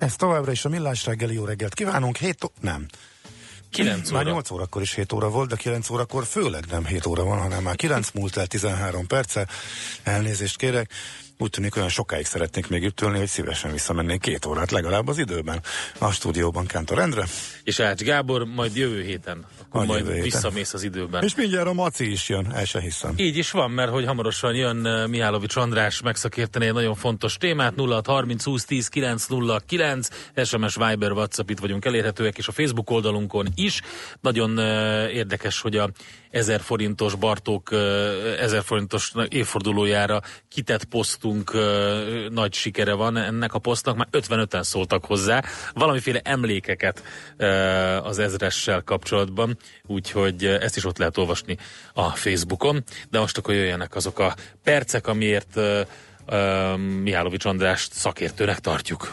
Ez továbbra is a millás reggeli jó reggelt kívánunk. 7 nem. 9 Már óra. 8 órakor is 7 óra volt, de 9 órakor főleg nem 7 óra van, hanem már 9 múlt el 13 perce. Elnézést kérek. Úgy tűnik, olyan sokáig szeretnék még itt ülni, hogy szívesen visszamennék két órát legalább az időben. A stúdióban Kántor Endre. És Ács Gábor majd jövő héten, akkor Majd jövő héten. visszamész az időben. És mindjárt a Maci is jön, el se hiszem. Így is van, mert hogy hamarosan jön uh, Mihálovics András megszakérteni egy nagyon fontos témát, 0630 20 10 909, SMS, Viber, WhatsApp, itt vagyunk elérhetőek, és a Facebook oldalunkon is. Nagyon uh, érdekes, hogy a 1000 forintos Bartók uh, 1000 forintos évfordulójára kitett posztunk nagy sikere van ennek a posztnak, már 55-en szóltak hozzá, valamiféle emlékeket az ezressel kapcsolatban, úgyhogy ezt is ott lehet olvasni a Facebookon, de most akkor jöjjenek azok a percek, amiért Mihálovics Andrást szakértőnek tartjuk.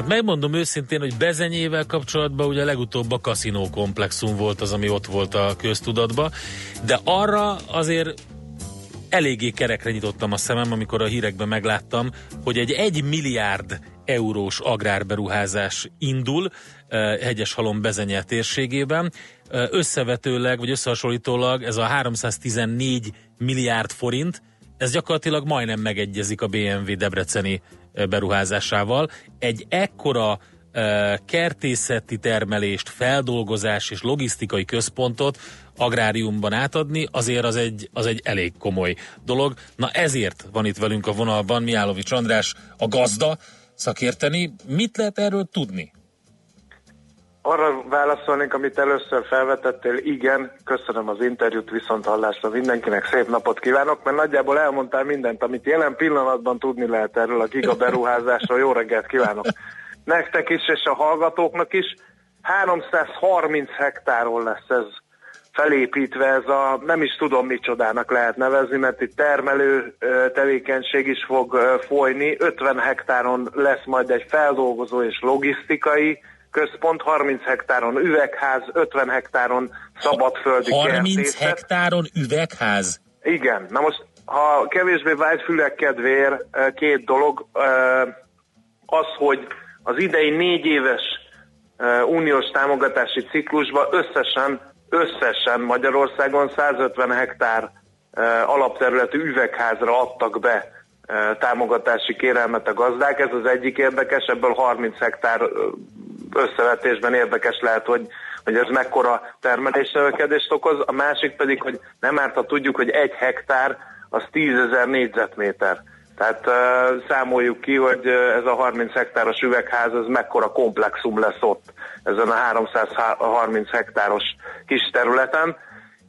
Hát megmondom őszintén, hogy Bezenyével kapcsolatban ugye legutóbb a kaszinó komplexum volt az, ami ott volt a köztudatban, de arra azért eléggé kerekre nyitottam a szemem, amikor a hírekben megláttam, hogy egy 1 milliárd eurós agrárberuházás indul eh, Hegyeshalom Bezenye térségében. Eh, Összevetőleg, vagy összehasonlítólag ez a 314 milliárd forint, ez gyakorlatilag majdnem megegyezik a BMW debreceni beruházásával. Egy ekkora kertészeti termelést, feldolgozás és logisztikai központot agráriumban átadni, azért az egy, az egy elég komoly dolog. Na ezért van itt velünk a vonalban Miálovics András, a gazda szakérteni. Mit lehet erről tudni? Arra válaszolnék, amit először felvetettél, igen, köszönöm az interjút, viszont hallásra mindenkinek szép napot kívánok, mert nagyjából elmondtál mindent, amit jelen pillanatban tudni lehet erről a giga beruházásról. Jó reggelt kívánok! Nektek is, és a hallgatóknak is. 330 hektáron lesz ez felépítve, ez a nem is tudom micsodának lehet nevezni, mert itt termelő tevékenység is fog folyni. 50 hektáron lesz majd egy feldolgozó és logisztikai központ, 30 hektáron üvegház, 50 hektáron szabadföldi 30 kertészet. hektáron üvegház? Igen, na most, ha kevésbé vált fülek kedvéért eh, két dolog, az, hogy az idei négy éves uniós támogatási ciklusban összesen, összesen Magyarországon 150 hektár alapterületű üvegházra adtak be támogatási kérelmet a gazdák, ez az egyik érdekes, ebből 30 hektár összevetésben érdekes lehet, hogy, hogy ez mekkora termelésnövekedést okoz, a másik pedig, hogy nem árt, ha tudjuk, hogy egy hektár az 10 ezer négyzetméter. Tehát uh, számoljuk ki, hogy ez a 30 hektáros üvegház, ez mekkora komplexum lesz ott ezen a 330 hektáros kis területen.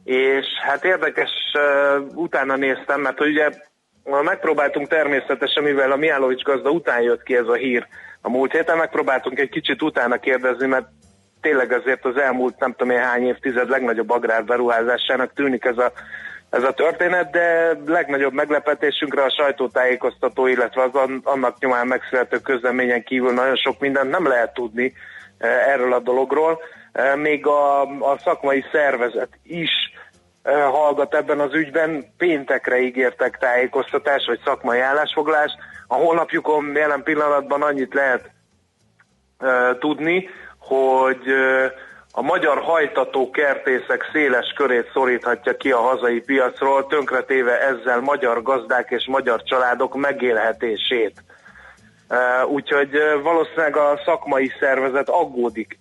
És hát érdekes, uh, utána néztem, mert ugye megpróbáltunk természetesen, mivel a Miálovics gazda után jött ki ez a hír a múlt héten, megpróbáltunk egy kicsit utána kérdezni, mert tényleg azért az elmúlt nem tudom én hány évtized legnagyobb agrárberuházásának tűnik ez a, ez a történet, de legnagyobb meglepetésünkre a sajtótájékoztató, illetve az annak nyomán megszülető közleményen kívül nagyon sok mindent nem lehet tudni erről a dologról. Még a, a szakmai szervezet is hallgat ebben az ügyben, péntekre ígértek tájékoztatást, vagy szakmai állásfoglalást. A honlapjukon jelen pillanatban annyit lehet uh, tudni, hogy uh, a magyar hajtató kertészek széles körét szoríthatja ki a hazai piacról, tönkretéve ezzel magyar gazdák és magyar családok megélhetését. Úgyhogy valószínűleg a szakmai szervezet aggódik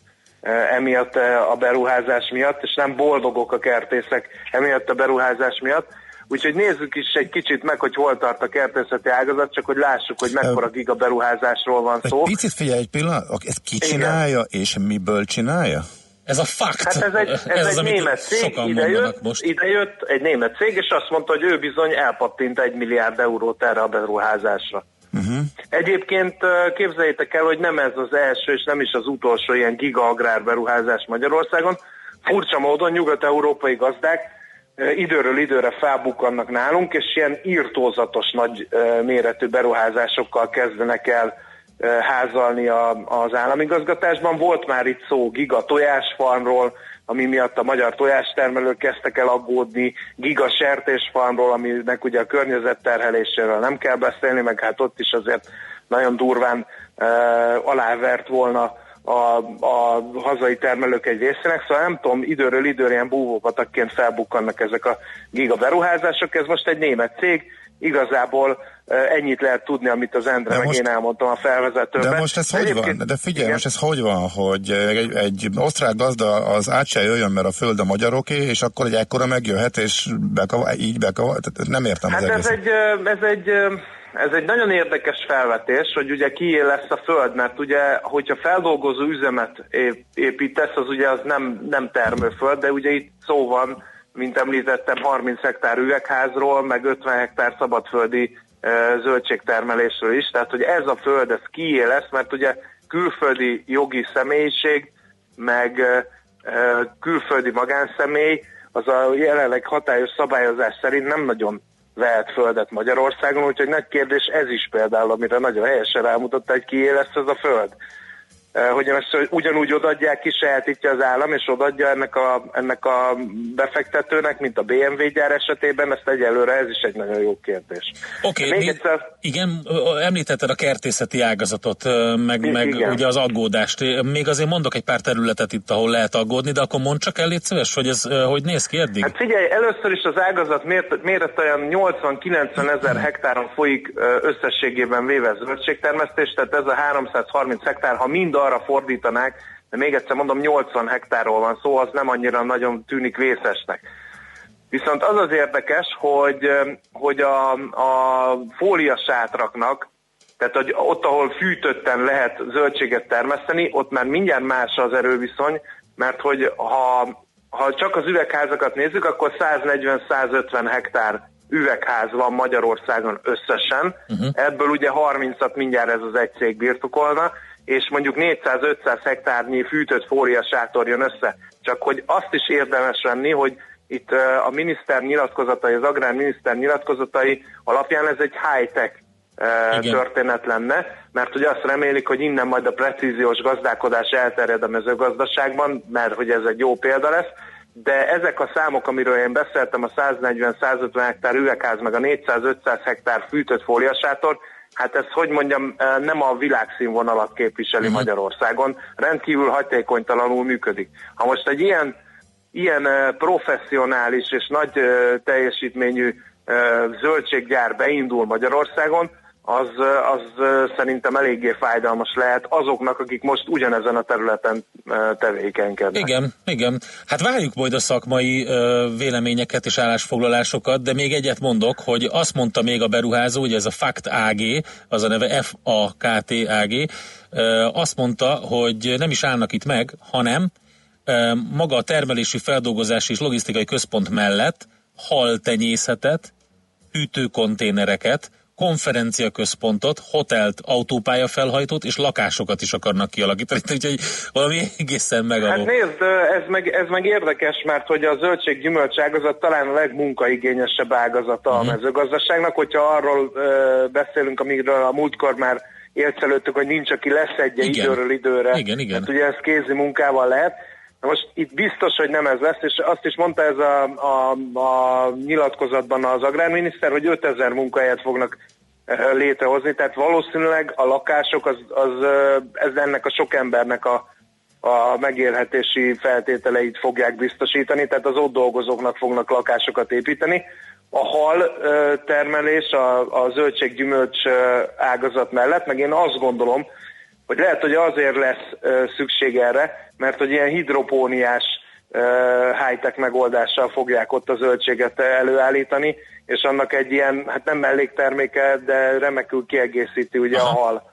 emiatt a beruházás miatt, és nem boldogok a kertészek emiatt a beruházás miatt. Úgyhogy nézzük is egy kicsit meg, hogy hol tart a kertészeti ágazat, csak hogy lássuk, hogy mekkora giga beruházásról van szó. Egy picit figyelj egy pillanat, ezt ki csinálja, Igen. és miből csinálja? Ez a fakt. Hát ez egy, ez ez egy az, német cég, idejött, most. idejött egy német cég, és azt mondta, hogy ő bizony elpattint egy milliárd eurót erre a beruházásra. Uh-huh. Egyébként képzeljétek el, hogy nem ez az első, és nem is az utolsó ilyen giga agrárberuházás Magyarországon. Furcsa módon nyugat-európai gazdák időről időre felbukkannak nálunk, és ilyen írtózatos nagy méretű beruházásokkal kezdenek el házalni a, az államigazgatásban. Volt már itt szó giga tojásfarmról, ami miatt a magyar tojástermelők kezdtek el aggódni, giga sertésfarmról, aminek ugye a környezetterheléséről nem kell beszélni, meg hát ott is azért nagyon durván e, alávert volna a, a hazai termelők egy részének, szóval nem tudom, időről időre ilyen búvópatakként felbukkannak ezek a giga beruházások, ez most egy német cég, igazából ennyit lehet tudni, amit az Endre meg most, én elmondtam a felvezetőben. De most ez hogy van? De figyelj, igen? most ez hogy van, hogy egy, egy osztrák gazda az át se jöjjön, mert a föld a magyaroké, és akkor egy ekkora megjöhet, és bekavar, így bekavar, nem értem hát az ez egy, ez egy ez egy nagyon érdekes felvetés, hogy ugye kié lesz a föld, mert ugye, hogyha feldolgozó üzemet építesz, az ugye az nem, nem termőföld, de ugye itt szó van, mint említettem, 30 hektár üvegházról, meg 50 hektár szabadföldi zöldségtermelésről is, tehát hogy ez a föld, ez kié lesz, mert ugye külföldi jogi személyiség, meg külföldi magánszemély, az a jelenleg hatályos szabályozás szerint nem nagyon vehet földet Magyarországon, úgyhogy nagy kérdés ez is például, amire nagyon helyesen rámutatta, hogy kié lesz ez a föld. Eh, hogy ezt ugyanúgy odadják, kisajátítja az állam, és odadja ennek a, ennek a befektetőnek, mint a BMW gyár esetében, ezt egyelőre ez is egy nagyon jó kérdés. Oké, okay, egyszer... igen, említetted a kertészeti ágazatot, meg, meg igen. ugye az aggódást. Még azért mondok egy pár területet itt, ahol lehet aggódni, de akkor mondd csak el, légy szíves, hogy ez hogy néz ki eddig? Hát figyelj, először is az ágazat méret, méret olyan 80-90 ezer hektáron folyik összességében véve zöldségtermesztés, tehát ez a 330 hektár, ha mind arra fordítanák, de még egyszer mondom, 80 hektárról van szó, az nem annyira nagyon tűnik vészesnek. Viszont az az érdekes, hogy, hogy a, a fóliasátraknak, tehát hogy ott, ahol fűtötten lehet zöldséget termeszteni, ott már mindjárt más az erőviszony, mert hogy ha, ha csak az üvegházakat nézzük, akkor 140-150 hektár üvegház van Magyarországon összesen, uh-huh. ebből ugye 30-at mindjárt ez az egy cég birtokolna, és mondjuk 400-500 hektárnyi fűtött fólia sátor jön össze. Csak hogy azt is érdemes venni, hogy itt a miniszter nyilatkozatai, az agrárminiszter nyilatkozatai alapján ez egy high-tech Igen. történet lenne, mert ugye azt remélik, hogy innen majd a precíziós gazdálkodás elterjed a mezőgazdaságban, mert hogy ez egy jó példa lesz, de ezek a számok, amiről én beszéltem, a 140-150 hektár üvegház, meg a 400-500 hektár fűtött fóliasátor, hát ez, hogy mondjam, nem a világszínvonalat képviseli uh-huh. Magyarországon, rendkívül hatékonytalanul működik. Ha most egy ilyen, ilyen professzionális és nagy teljesítményű zöldséggyár beindul Magyarországon, az, az szerintem eléggé fájdalmas lehet azoknak, akik most ugyanezen a területen tevékenykednek. Igen, igen. Hát várjuk majd a szakmai véleményeket és állásfoglalásokat, de még egyet mondok, hogy azt mondta még a beruházó, hogy ez a FACT AG, az a neve F-A-K-T AG, azt mondta, hogy nem is állnak itt meg, hanem maga a termelési, feldolgozási és logisztikai központ mellett haltenyészetet, hűtőkonténereket, konferenciaközpontot, hotelt, autópálya felhajtót és lakásokat is akarnak kialakítani, úgyhogy valami egészen megadó. Hát nézd, ez meg, ez meg érdekes, mert hogy a zöldség gyümölcs ágazat talán a legmunkaigényesebb ágazata uh-huh. a mhm. mezőgazdaságnak, hogyha arról ö, beszélünk, amiről a múltkor már élcelődtük, hogy nincs, aki leszedje igen. időről időre. Igen, igen. Hát ugye ez kézi munkával lehet. Na most itt biztos, hogy nem ez lesz, és azt is mondta ez a, a, a nyilatkozatban az agrárminiszter, hogy 5000 munkahelyet fognak létrehozni, tehát valószínűleg a lakások az, az ez ennek a sok embernek a, a megélhetési feltételeit fogják biztosítani, tehát az ott dolgozóknak fognak lakásokat építeni. A hal termelés, a, a zöldséggyümölcs ágazat mellett, meg én azt gondolom, hogy lehet, hogy azért lesz szükség erre, mert hogy ilyen hidropóniás high-tech megoldással fogják ott a zöldséget előállítani, és annak egy ilyen, hát nem mellékterméke, de remekül kiegészíti ugye Aha. a hal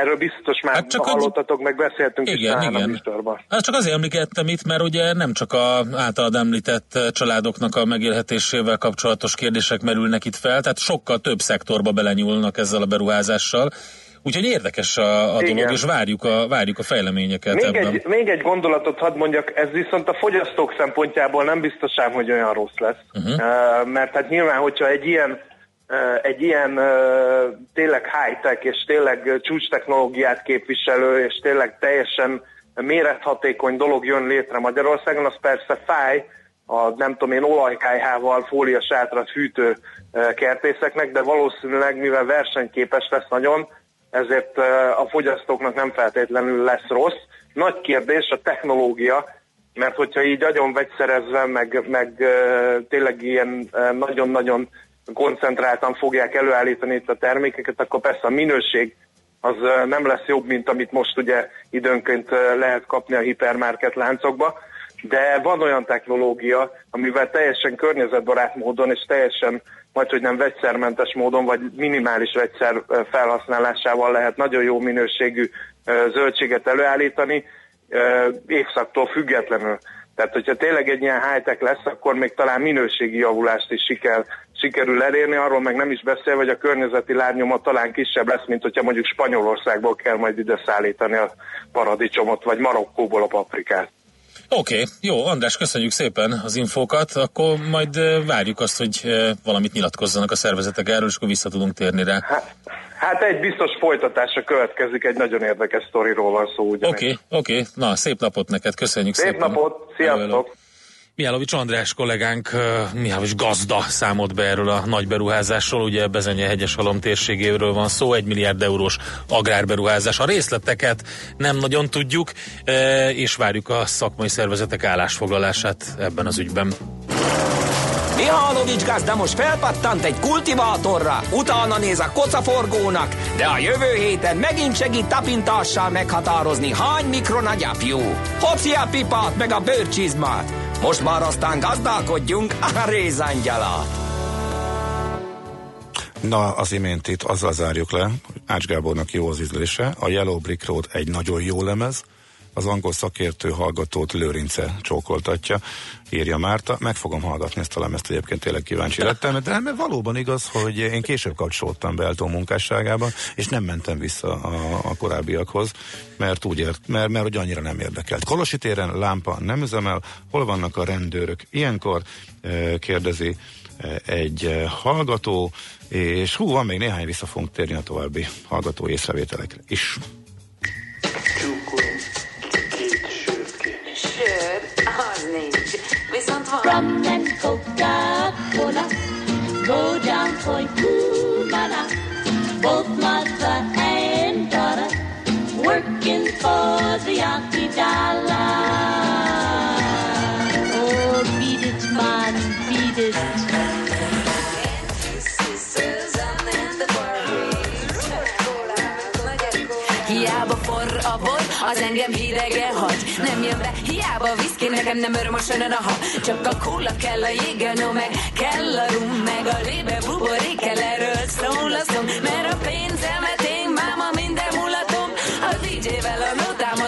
Erről biztos már hát csak hallottatok, hogy... meg beszéltünk igen, is igen. a műsorban. Hát csak azért emlékeztem itt, mert ugye nem csak a általad említett családoknak a megélhetésével kapcsolatos kérdések merülnek itt fel, tehát sokkal több szektorba belenyúlnak ezzel a beruházással. Úgyhogy érdekes a, a dolog, és várjuk a, várjuk a fejleményeket még ebben. Egy, még egy gondolatot hadd mondjak, ez viszont a fogyasztók szempontjából nem biztosám, hogy olyan rossz lesz. Uh-huh. Uh, mert hát nyilván, hogyha egy ilyen egy ilyen tényleg high-tech és tényleg csúcs technológiát képviselő és tényleg teljesen mérethatékony dolog jön létre Magyarországon, az persze fáj a nem tudom én olajkájhával fóliasátrat fűtő kertészeknek, de valószínűleg mivel versenyképes lesz nagyon, ezért a fogyasztóknak nem feltétlenül lesz rossz. Nagy kérdés a technológia, mert hogyha így nagyon vegyszerezve, meg, meg tényleg ilyen nagyon-nagyon koncentráltan fogják előállítani itt a termékeket, akkor persze a minőség az nem lesz jobb, mint amit most ugye időnként lehet kapni a hipermarket láncokba, de van olyan technológia, amivel teljesen környezetbarát módon és teljesen majd, hogy nem vegyszermentes módon, vagy minimális vegyszer felhasználásával lehet nagyon jó minőségű zöldséget előállítani, évszaktól függetlenül. Tehát, hogyha tényleg egy ilyen high-tech lesz, akkor még talán minőségi javulást is siker, sikerül elérni, arról meg nem is beszél, hogy a környezeti lábnyoma talán kisebb lesz, mint hogyha mondjuk Spanyolországból kell majd ide szállítani a paradicsomot, vagy Marokkóból a paprikát. Oké, okay, jó, András, köszönjük szépen az infókat, akkor majd várjuk azt, hogy valamit nyilatkozzanak a szervezetek erről, és akkor vissza tudunk térni rá. Hát, hát egy biztos folytatása következik, egy nagyon érdekes sztoriról van szó. Oké, oké, okay, okay. na szép napot neked, köszönjük szép szépen. Szép napot, sziasztok! Hello, hello. Mihálovics András kollégánk, Mihálovics gazda számolt be erről a nagy beruházásról, ugye Bezenye hegyes halom térségéről van szó, egy milliárd eurós agrárberuházás. A részleteket nem nagyon tudjuk, és várjuk a szakmai szervezetek állásfoglalását ebben az ügyben. Mihálovics gazda most felpattant egy kultivátorra, utána néz a kocaforgónak, de a jövő héten megint segít tapintással meghatározni, hány mikron a gyapjú. Hoci a pipát meg a bőrcsizmát. Most már aztán gazdálkodjunk a rézangyalat. Na, az imént itt azzal zárjuk le, Ács Gábornak jó az ízlése. A Yellow Brick Road egy nagyon jó lemez, az angol szakértő hallgatót Lőrince csókoltatja, írja Márta. Meg fogom hallgatni ezt a lemezt, egyébként tényleg kíváncsi lettem, de mert valóban igaz, hogy én később kapcsolódtam be Eltó munkásságában, és nem mentem vissza a, a korábbiakhoz, mert úgy ért, mert, mert hogy annyira nem érdekelt. Kolosi téren lámpa nem üzemel, hol vannak a rendőrök? Ilyenkor e, kérdezi e, egy e, hallgató, és hú, van még néhány, vissza fogunk térni a további hallgató észrevételekre is. From Coca-Cola, go down to Kumana. Both my az engem hidege hagy. Nem jön be, hiába viszki, nekem nem öröm a sönön a ha. Csak a kóla kell, a jégel, no meg kell a rum, meg a lébe buborék kell, erről szól a szom. Mert a pénzemet én máma minden mulatom, a DJ-vel a notámat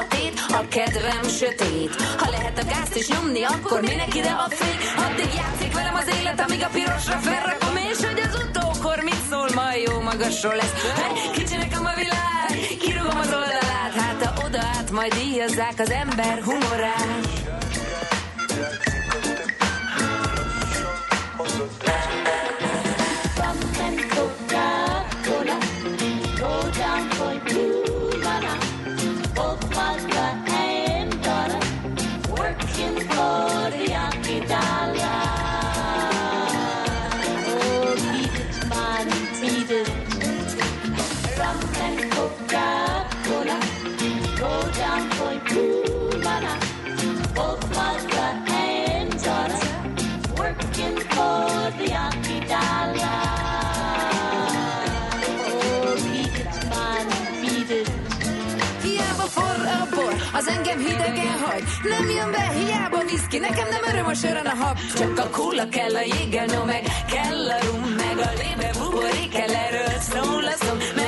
a tét, a kedvem sötét. Ha lehet a gázt is nyomni, akkor minek ide a fény? Addig játszik velem az élet, amíg a pirosra felrakom, és hogy az utókor mit szól, majd jó magasról lesz. Hey, kicsi nekem a világ, kirúgom az oldalát, hát ha oda át, majd díjazzák az ember humorát. Go vagy. Nem jön be, hiába viszki Nekem nem öröm a sörön a hab. Csak a kóla kell a jéggel, no meg. Kell a rum, meg a lébe buborék Kell erről szól a szó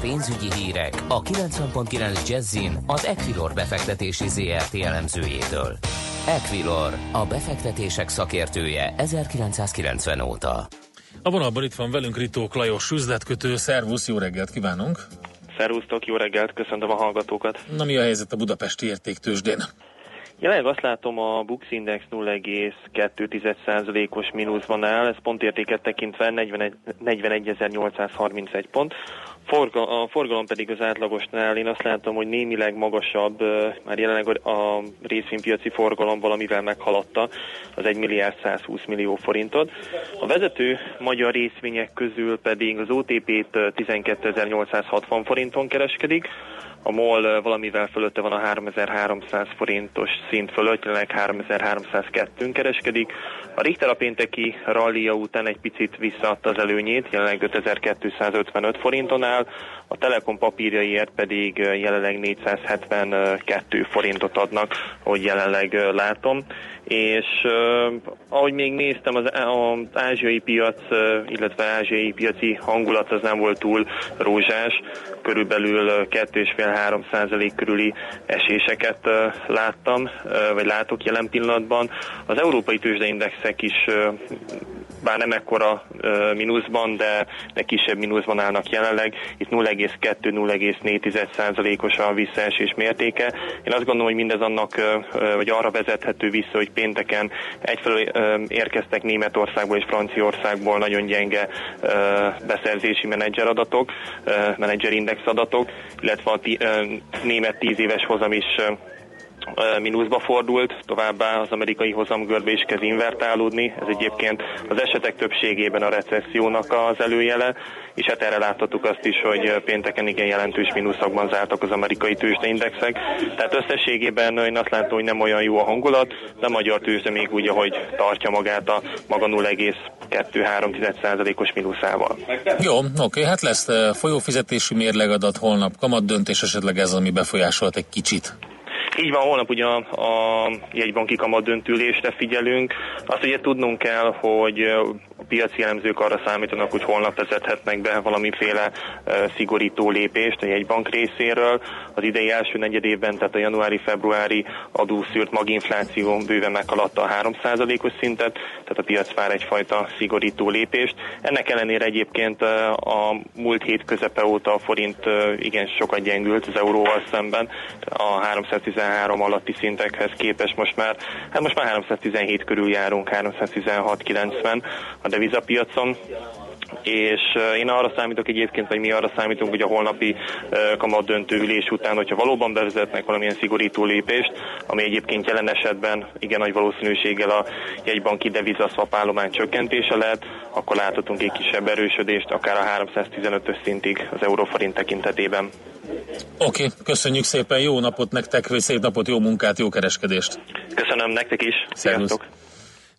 pénzügyi hírek a 90.9 Jazzin az Equilor befektetési ZRT elemzőjétől. Equilor, a befektetések szakértője 1990 óta. A vonalban itt van velünk Ritók Lajos üzletkötő. Szervusz, jó reggelt kívánunk! Szervusztok, jó reggelt, köszöntöm a hallgatókat. Na mi a helyzet a budapesti értéktősdén? Jelenleg azt látom, a Bux Index 0,2%-os mínuszban áll, ez pontértéket tekintve 41.831 pont. Forga, a forgalom pedig az átlagosnál én azt látom, hogy némileg magasabb, már jelenleg a részvénypiaci forgalom valamivel meghaladta az 1 milliárd 120 millió forintot. A vezető magyar részvények közül pedig az OTP-t 12.860 forinton kereskedik, a MOL valamivel fölötte van a 3300 forintos szint fölött, jelenleg 3302-ün kereskedik. A Richter a pénteki rallia után egy picit visszaadta az előnyét, jelenleg 5255 forintonál a Telekom papírjaiért pedig jelenleg 472 forintot adnak, hogy jelenleg látom. És ahogy még néztem, az, az ázsiai piac, illetve ázsiai piaci hangulat az nem volt túl rózsás, körülbelül 2,5 3% körüli eséseket láttam, vagy látok jelen pillanatban. Az európai tőzsdeindexek is bár nem ekkora mínuszban, de, de kisebb mínuszban állnak jelenleg. Itt 0,2-0,4% os a visszaesés mértéke. Én azt gondolom, hogy mindez annak, vagy arra vezethető vissza, hogy pénteken egyfelől érkeztek Németországból és Franciaországból nagyon gyenge beszerzési menedzser adatok, uh, menedzser index adatok, illetve a német 10 éves hozam is mínuszba fordult, továbbá az amerikai hozamgörbe is kezd invertálódni, ez egyébként az esetek többségében a recessziónak az előjele, és hát erre láthattuk azt is, hogy pénteken igen jelentős mínuszokban zártak az amerikai tőzsdeindexek, tehát összességében én azt látom, hogy nem olyan jó a hangulat, de a magyar tőzsde még úgy, ahogy tartja magát a maga 0,2-3%-os mínuszával. Jó, oké, hát lesz folyófizetési mérlegadat holnap, kamat döntés esetleg ez, ami befolyásolt egy kicsit. Így van, holnap ugye a, a jegybanki kamat döntülésre figyelünk. Azt ugye tudnunk kell, hogy a piaci elemzők arra számítanak, hogy holnap vezethetnek be valamiféle szigorító lépést a jegybank részéről. Az idei első negyedévben, tehát a januári-februári adószűrt maginfláció bőven meghaladta a 3%-os szintet, tehát a piac vár egyfajta szigorító lépést. Ennek ellenére egyébként a múlt hét közepe óta a forint igen sokat gyengült az euróval szemben, a 313 alatti szintekhez képest most már, hát most már 317 körül járunk, 316-90 a devizapiacon és én arra számítok egyébként, vagy mi arra számítunk, hogy a holnapi kamat döntő ülés után, hogyha valóban bevezetnek valamilyen szigorító lépést, ami egyébként jelen esetben igen nagy valószínűséggel a jegybanki devizaszvap állomány csökkentése lehet, akkor láthatunk egy kisebb erősödést, akár a 315-ös szintig az euróforint tekintetében. Oké, okay, köszönjük szépen, jó napot nektek, szép napot, jó munkát, jó kereskedést! Köszönöm nektek is, sziasztok!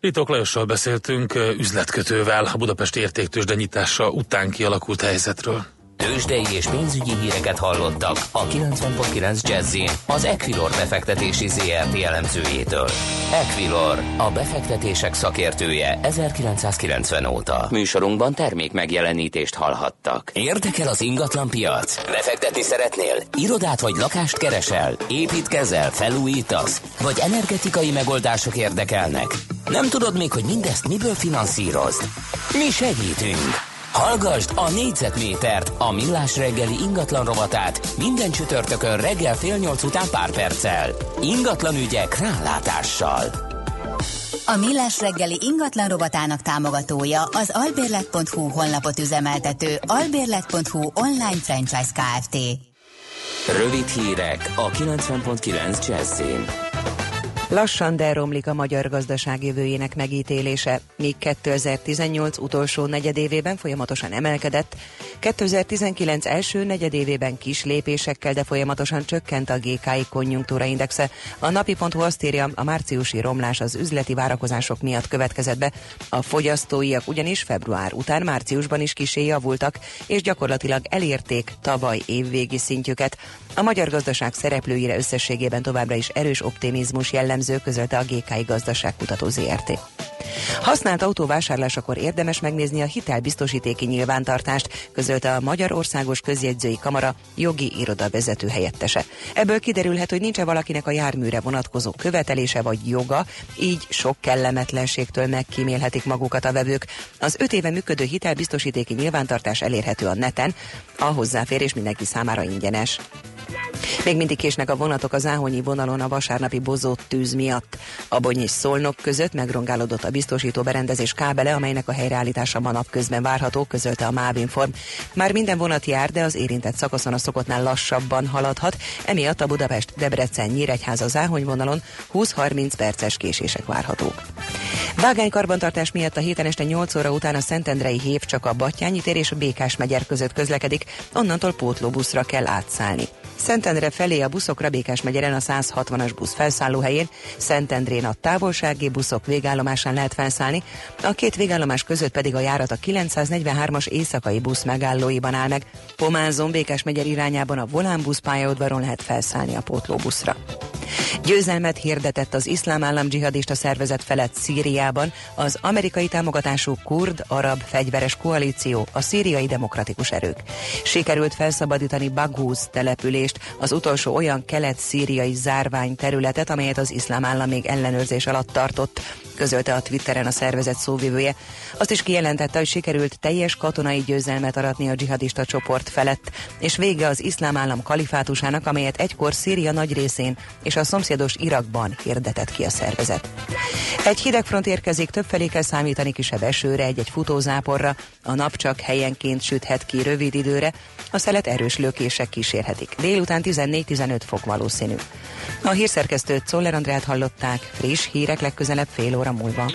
Ritok Lajossal beszéltünk üzletkötővel a Budapest értéktősde nyitása után kialakult helyzetről. Tőzsdei és pénzügyi híreket hallottak a 90.9 Jazzin az Equilor befektetési ZRT elemzőjétől. Equilor, a befektetések szakértője 1990 óta. Műsorunkban termék megjelenítést hallhattak. Érdekel az ingatlan piac? Befektetni szeretnél? Irodát vagy lakást keresel? Építkezel? Felújítasz? Vagy energetikai megoldások érdekelnek? Nem tudod még, hogy mindezt miből finanszírozd? Mi segítünk! Hallgasd a négyzetmétert, a millás reggeli ingatlan rovatát minden csütörtökön reggel fél nyolc után pár perccel. Ingatlan ügyek rálátással. A Millás reggeli ingatlan rovatának támogatója az albérlet.hu honlapot üzemeltető albérlet.hu online franchise Kft. Rövid hírek a 90.9 Jazzin. Lassan, de romlik a magyar gazdaság jövőjének megítélése. Míg 2018 utolsó negyedévében folyamatosan emelkedett, 2019 első negyedévében kis lépésekkel, de folyamatosan csökkent a GKI konjunktúra indexe. A napi.hu azt írja, a márciusi romlás az üzleti várakozások miatt következett be. A fogyasztóiak ugyanis február után márciusban is kisé javultak, és gyakorlatilag elérték tavaly évvégi szintjüket. A magyar gazdaság szereplőire összességében továbbra is erős optimizmus jellemző, közölte a GKI Gazdaságkutató ZRT. Használt autó vásárlásakor érdemes megnézni a hitelbiztosítéki nyilvántartást, közölte a Magyar Országos Közjegyzői Kamara jogi iroda vezető helyettese. Ebből kiderülhet, hogy nincs-e valakinek a járműre vonatkozó követelése vagy joga, így sok kellemetlenségtől megkímélhetik magukat a vevők. Az öt éve működő hitelbiztosítéki nyilvántartás elérhető a neten, a hozzáférés mindenki számára ingyenes. Még mindig késnek a vonatok az Áhonyi vonalon a vasárnapi bozott tűz miatt. A Bony Szolnok között megrongálódott a biztosító berendezés kábele, amelynek a helyreállítása ma napközben várható, közölte a MÁV Inform. Már minden vonat jár, de az érintett szakaszon a szokottnál lassabban haladhat, emiatt a Budapest, Debrecen, Nyíregyháza az Áhony vonalon 20-30 perces késések várhatók. Vágány karbantartás miatt a héten este 8 óra után a Szentendrei Hív csak a Battyányi tér és a Békás megyer között közlekedik, onnantól pótlóbuszra kell átszállni. Szentendre felé a buszok Rabékás megyeren a 160-as busz felszállóhelyén, Szentendrén a távolsági buszok végállomásán lehet felszállni, a két végállomás között pedig a járat a 943-as éjszakai busz megállóiban áll meg. Pomázon Békás megyer irányában a Volán busz pályaudvaron lehet felszállni a pótlóbuszra. Győzelmet hirdetett az iszlám állam dzsihadista szervezet felett Szíriában az amerikai támogatású kurd-arab fegyveres koalíció, a szíriai demokratikus erők. Sikerült felszabadítani Bagúz települést, az utolsó olyan kelet-szíriai zárvány területet, amelyet az iszlám állam még ellenőrzés alatt tartott, közölte a Twitteren a szervezet szóvivője. Azt is kijelentette, hogy sikerült teljes katonai győzelmet aratni a dzsihadista csoport felett, és vége az iszlám állam kalifátusának, amelyet egykor Szíria nagy részén és a szomszédos Irakban hirdetett ki a szervezet. Egy hidegfront érkezik, többfelé kell számítani kisebb esőre, egy-egy futózáporra, a nap csak helyenként süthet ki rövid időre, a szelet erős lökések kísérhetik. Délután 14-15 fok valószínű. A hírszerkesztőt Czoller Andrát hallották, friss hírek legközelebb fél óra múlva.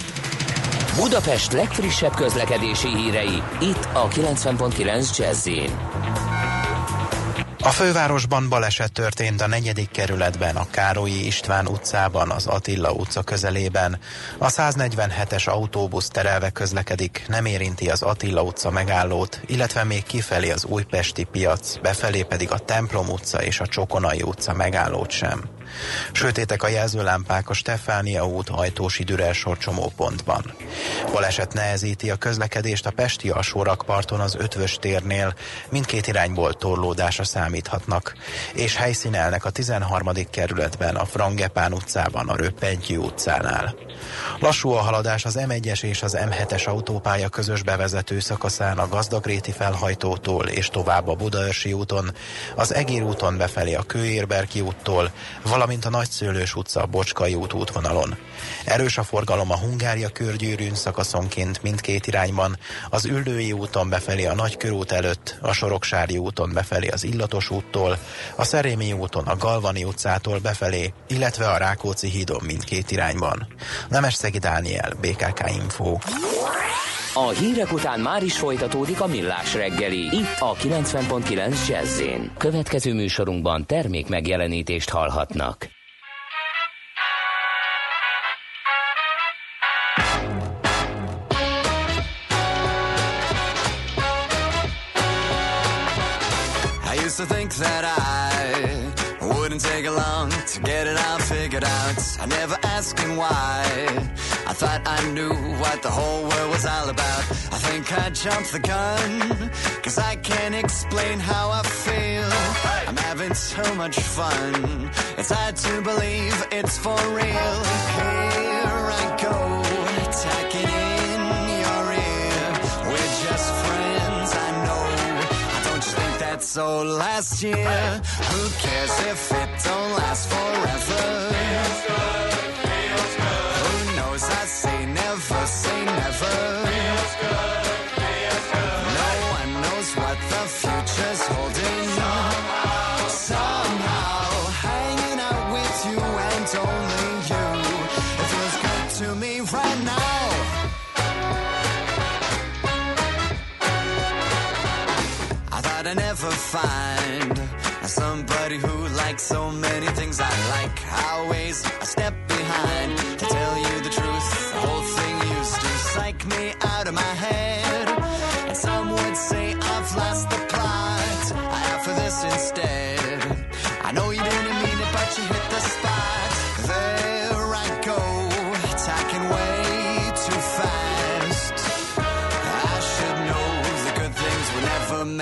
Budapest legfrissebb közlekedési hírei, itt a 90.9 jazz a fővárosban baleset történt a negyedik kerületben, a Károlyi István utcában, az Attila utca közelében. A 147-es autóbusz terelve közlekedik, nem érinti az Attila utca megállót, illetve még kifelé az Újpesti piac, befelé pedig a Templom utca és a Csokonai utca megállót sem. Sötétek a jelzőlámpák a Stefánia út hajtósi Dürelsor csomópontban. Baleset nehezíti a közlekedést a Pesti alsórakparton az Ötvös térnél, mindkét irányból torlódásra számíthatnak, és helyszínelnek a 13. kerületben, a Frangepán utcában, a Röppentyű utcánál. Lassú a haladás az M1-es és az M7-es autópálya közös bevezető szakaszán a Gazdagréti felhajtótól és tovább a Budaörsi úton, az Egér úton befelé a Kőérberki úttól, valamint a Nagyszőlős utca a Bocskai út útvonalon. Erős a forgalom a Hungária körgyűrűn szakaszonként mindkét irányban, az Üllői úton befelé a Nagykörút előtt, a Soroksári úton befelé az Illatos úttól, a Szerémi úton a Galvani utcától befelé, illetve a Rákóczi hídon mindkét irányban. Szegi Dániel, BKK Info. A hírek után már is folytatódik a millás reggeli, itt a 90.9 jazz Következő műsorunkban termék megjelenítést hallhatnak. I used to think that I wouldn't take long to get it all figured out. I never asking why. I thought I knew what the whole world was all about. I think I jumped the gun, cause I can't explain how I feel. I'm having so much fun, it's hard to believe it's for real. Here I go, tacking in your ear. We're just friends, I know. I don't you think that's so last year? Who cares if it don't last forever? say never, say never. No one knows what the future's holding. Somehow, hanging out with you and only you. Feels good to me right now. I thought I'd never find somebody who likes so many things I like. I always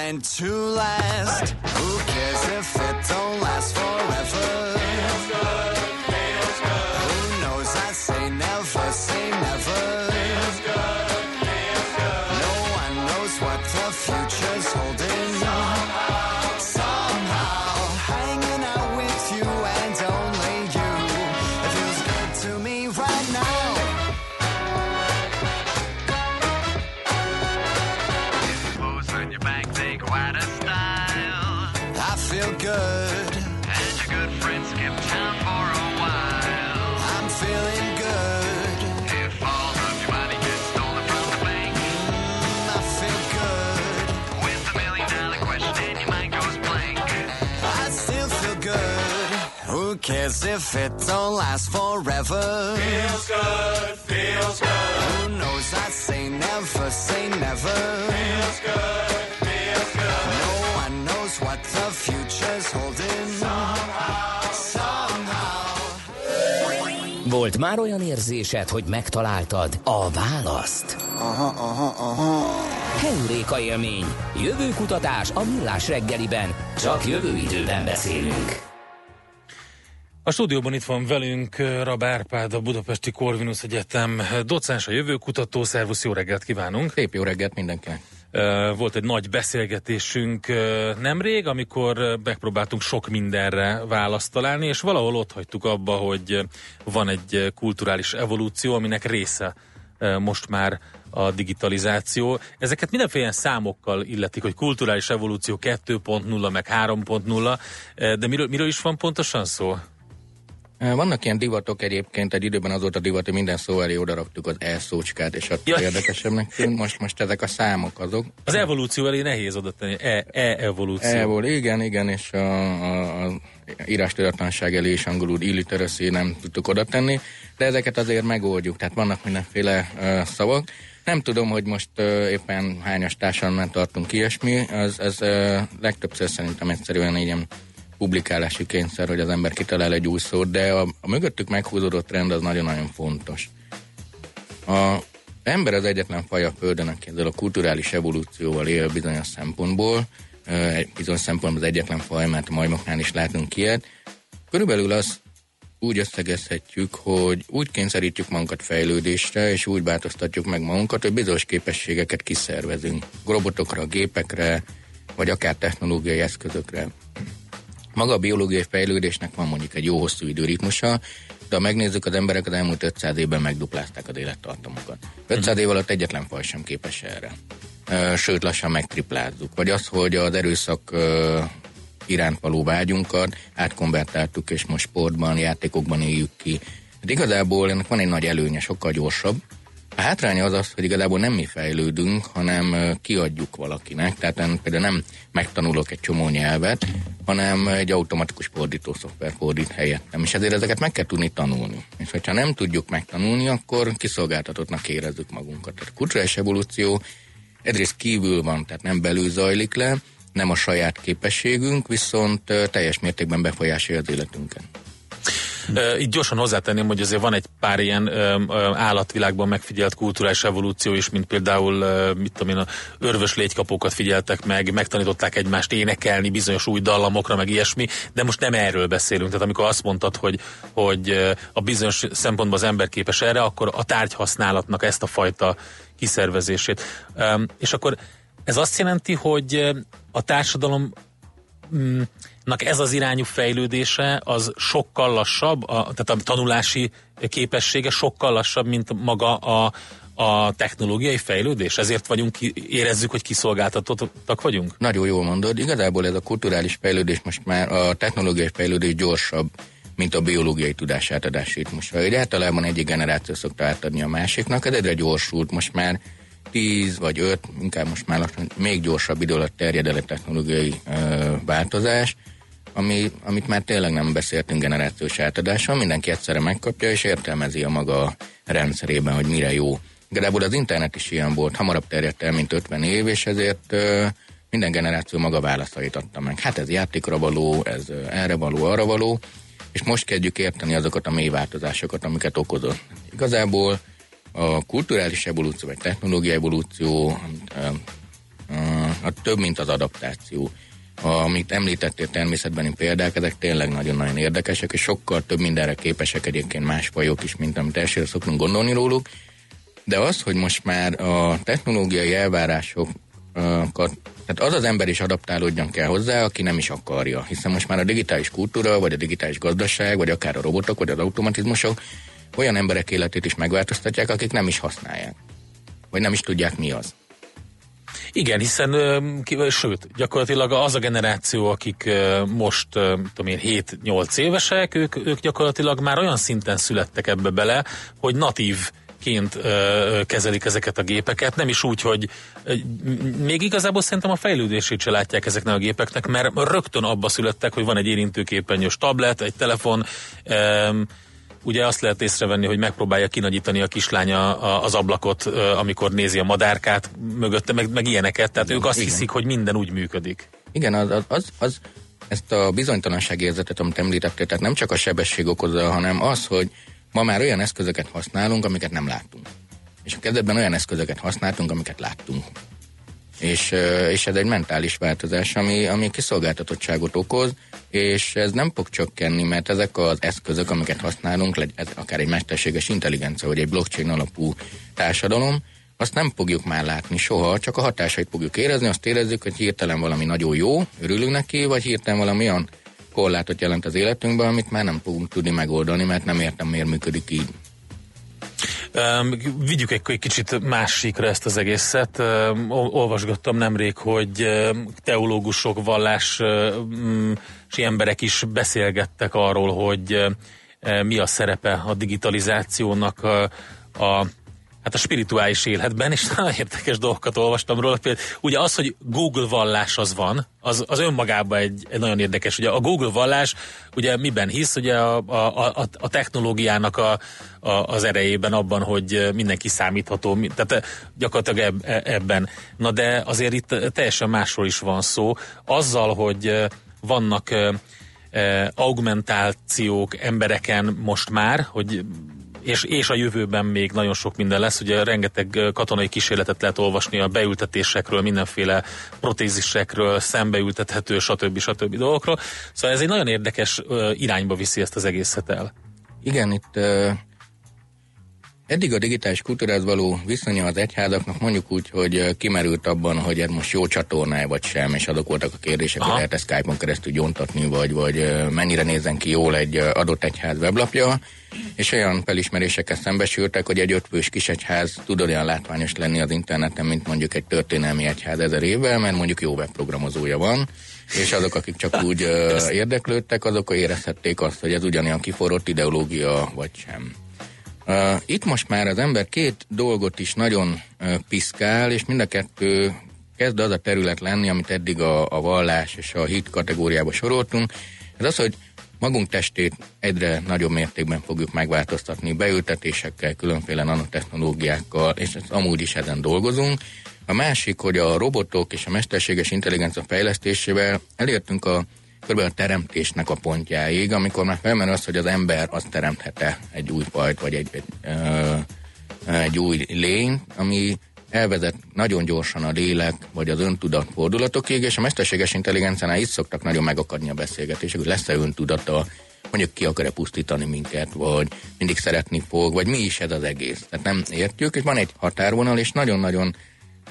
meant to last. Who cares if it don't last forever? Clothes on your back take quite a style. I feel good. And your good friends skip town for a while. I'm feeling good. If all of your money gets stolen from the bank, mm, I feel good. With a million dollar question and your mind goes blank, I still feel good. Who cares if it don't last forever? Feels good, feels good. Who knows? I say never, say never. Feels good. Future's holding. Somehow, somehow. Volt már olyan érzésed, hogy megtaláltad a választ? Aha, aha, aha. Heuréka élmény. Jövőkutatás a millás reggeliben. Csak jövő időben beszélünk. A stúdióban itt van velünk uh, Rab Árpád, a Budapesti Corvinus Egyetem docens, a jövőkutató. Szervusz, jó reggelt kívánunk! Szép jó reggelt mindenkinek! Volt egy nagy beszélgetésünk nemrég, amikor megpróbáltunk sok mindenre választ találni, és valahol ott hagytuk abba, hogy van egy kulturális evolúció, aminek része most már a digitalizáció. Ezeket mindenféle számokkal illetik, hogy kulturális evolúció 2.0, meg 3.0, uh, de miről, miről is van pontosan szó? Vannak ilyen divatok egyébként, egy időben az volt a divat, hogy minden szó elé odaraktuk az e-szócskát, és attól Ja. érdekesebbnek tűnt. Most, most ezek a számok azok. Az evolúció elé nehéz oda tenni. E- E-evolúció. E volt, igen, igen, és a, a, a írás tudatlanság elé is angolul illiteracy nem tudtuk oda tenni, de ezeket azért megoldjuk, tehát vannak mindenféle uh, szavak. Nem tudom, hogy most uh, éppen hányas társadalomban tartunk ilyesmi, az, az uh, legtöbbször szerintem egyszerűen ilyen publikálási kényszer, hogy az ember kitalál egy új szót, de a, a mögöttük meghúzódott trend az nagyon-nagyon fontos. A ember az egyetlen faj a Földön, aki ezzel a kulturális evolúcióval él bizonyos szempontból, bizonyos szempontból az egyetlen faj, mert a majmoknál is látunk ilyet. Körülbelül az úgy összegezhetjük, hogy úgy kényszerítjük magunkat fejlődésre, és úgy változtatjuk meg magunkat, hogy bizonyos képességeket kiszervezünk. Robotokra, gépekre, vagy akár technológiai eszközökre. Maga a biológiai fejlődésnek van mondjuk egy jó hosszú időritmusa, de ha megnézzük, az emberek az elmúlt 500 évben megduplázták az élettartamokat. 500 év alatt egyetlen faj sem képes erre. Sőt, lassan megtriplázzuk. Vagy az, hogy az erőszak iránt való vágyunkat átkonvertáltuk, és most sportban, játékokban éljük ki. Hát igazából ennek van egy nagy előnye, sokkal gyorsabb. A hátránya az az, hogy igazából nem mi fejlődünk, hanem kiadjuk valakinek. Tehát én például nem megtanulok egy csomó nyelvet, hanem egy automatikus fordító szoftver fordít helyettem. És ezért ezeket meg kell tudni tanulni. És hogyha nem tudjuk megtanulni, akkor kiszolgáltatottnak érezzük magunkat. Tehát kulturális evolúció egyrészt kívül van, tehát nem belül zajlik le, nem a saját képességünk, viszont teljes mértékben befolyásolja az életünket. Itt gyorsan hozzátenném, hogy azért van egy pár ilyen állatvilágban megfigyelt kulturális evolúció is, mint például, mit tudom én, a örvös légykapókat figyeltek meg, megtanították egymást énekelni bizonyos új dallamokra, meg ilyesmi, de most nem erről beszélünk. Tehát amikor azt mondtad, hogy, hogy a bizonyos szempontból az ember képes erre, akkor a tárgyhasználatnak ezt a fajta kiszervezését. És akkor ez azt jelenti, hogy a társadalom mm, nak ez az irányú fejlődése az sokkal lassabb, a, tehát a tanulási képessége sokkal lassabb, mint maga a, a technológiai fejlődés. Ezért vagyunk, érezzük, hogy kiszolgáltatottak vagyunk? Nagyon jól mondod, igazából ez a kulturális fejlődés most már a technológiai fejlődés gyorsabb, mint a biológiai tudás átadás ritmusa. Egy általában egyik generáció szokta átadni a másiknak, ez egyre gyorsult, most már 10 vagy 5, inkább most már lassan, még gyorsabb idő alatt terjed el a technológiai ö, változás, ami, amit már tényleg nem beszéltünk generációs átadással, mindenki egyszerre megkapja és értelmezi a maga rendszerében, hogy mire jó. Igazából az internet is ilyen volt, hamarabb terjedt el, mint 50 év, és ezért ö, minden generáció maga válaszait adta meg. Hát ez játékra való, ez erre való, arra való, és most kezdjük érteni azokat a mély változásokat, amiket okozott. Igazából a kulturális evolúció, vagy technológiai evolúció a több, mint az adaptáció. Amit említettél természetbeni példák, ezek tényleg nagyon-nagyon érdekesek, és sokkal több mindenre képesek egyébként más fajok is, mint amit elsőre szoktunk gondolni róluk. De az, hogy most már a technológiai elvárásokat, tehát az az ember is adaptálódjon kell hozzá, aki nem is akarja. Hiszen most már a digitális kultúra, vagy a digitális gazdaság, vagy akár a robotok, vagy az automatizmusok olyan emberek életét is megváltoztatják, akik nem is használják. Vagy nem is tudják mi az. Igen, hiszen sőt, gyakorlatilag az a generáció, akik most, tudom én, 7-8 évesek, ők, ők gyakorlatilag már olyan szinten születtek ebbe bele, hogy natív ként kezelik ezeket a gépeket, nem is úgy, hogy még igazából szerintem a fejlődését se látják ezeknek a gépeknek, mert rögtön abba születtek, hogy van egy érintőképernyős tablet, egy telefon, ugye azt lehet észrevenni, hogy megpróbálja kinagyítani a kislánya az ablakot, amikor nézi a madárkát mögötte, meg, meg ilyeneket, tehát ők azt Igen. hiszik, hogy minden úgy működik. Igen, az, az, az, az ezt a bizonytalanság érzetet, amit említettél, tehát nem csak a sebesség okozza, hanem az, hogy ma már olyan eszközöket használunk, amiket nem láttunk. És a kezdetben olyan eszközöket használtunk, amiket láttunk. És, és ez egy mentális változás, ami, ami kiszolgáltatottságot okoz, és ez nem fog csökkenni, mert ezek az eszközök, amiket használunk, legy- ez akár egy mesterséges intelligencia, vagy egy blockchain alapú társadalom, azt nem fogjuk már látni soha, csak a hatásait fogjuk érezni, azt érezzük, hogy hirtelen valami nagyon jó, örülünk neki, vagy hirtelen valami olyan korlátot jelent az életünkben, amit már nem fogunk tudni megoldani, mert nem értem, miért működik így. Vigyük egy, kicsit másikra ezt az egészet. Olvasgattam nemrég, hogy teológusok, vallás um, emberek is beszélgettek arról, hogy mi a szerepe a digitalizációnak a hát a spirituális életben, és nagyon érdekes dolgokat olvastam róla. Például, ugye az, hogy Google vallás az van, az, az önmagában egy, egy nagyon érdekes. Ugye a Google vallás ugye miben hisz? Ugye a, a, a, a technológiának a, a, az erejében abban, hogy mindenki számítható, tehát gyakorlatilag eb, ebben. Na de azért itt teljesen másról is van szó. Azzal, hogy vannak eh, augmentációk embereken most már, hogy és, és a jövőben még nagyon sok minden lesz. Ugye rengeteg katonai kísérletet lehet olvasni a beültetésekről, mindenféle protézisekről, szembeültethető, stb. stb. dolgokról. Szóval ez egy nagyon érdekes irányba viszi ezt az egészet el. Igen, itt eddig a digitális kultúrához való viszonya az egyházaknak mondjuk úgy, hogy kimerült abban, hogy ez most jó csatorna vagy sem, és azok voltak a kérdések, Aha. hogy lehet ezt Skype-on keresztül gyontatni, vagy, vagy mennyire nézzen ki jól egy adott egyház weblapja, és olyan felismerésekkel szembesültek, hogy egy ötfős kisegyház tud olyan látványos lenni az interneten, mint mondjuk egy történelmi egyház ezer évvel, mert mondjuk jó webprogramozója van, és azok, akik csak úgy érdeklődtek, azok érezhették azt, hogy ez ugyanolyan kiforrott ideológia, vagy sem. Itt most már az ember két dolgot is nagyon piszkál, és mind a kettő kezd az a terület lenni, amit eddig a, a vallás és a hit kategóriába soroltunk. Ez az, hogy magunk testét egyre nagyobb mértékben fogjuk megváltoztatni beültetésekkel, különféle nanotechnológiákkal, és ezt amúgy is ezen dolgozunk. A másik, hogy a robotok és a mesterséges intelligencia fejlesztésével elértünk a kb. a teremtésnek a pontjáig, amikor már felmerül az, hogy az ember azt teremthet-e egy új fajt, vagy egy, egy, egy új lény, ami elvezet nagyon gyorsan a lélek, vagy az öntudat fordulatokig, és a mesterséges intelligenciánál itt szoktak nagyon megakadni a beszélgetések, hogy lesz-e öntudata, mondjuk ki akar-e pusztítani minket, vagy mindig szeretni fog, vagy mi is ez az egész. Tehát nem értjük, és van egy határvonal, és nagyon-nagyon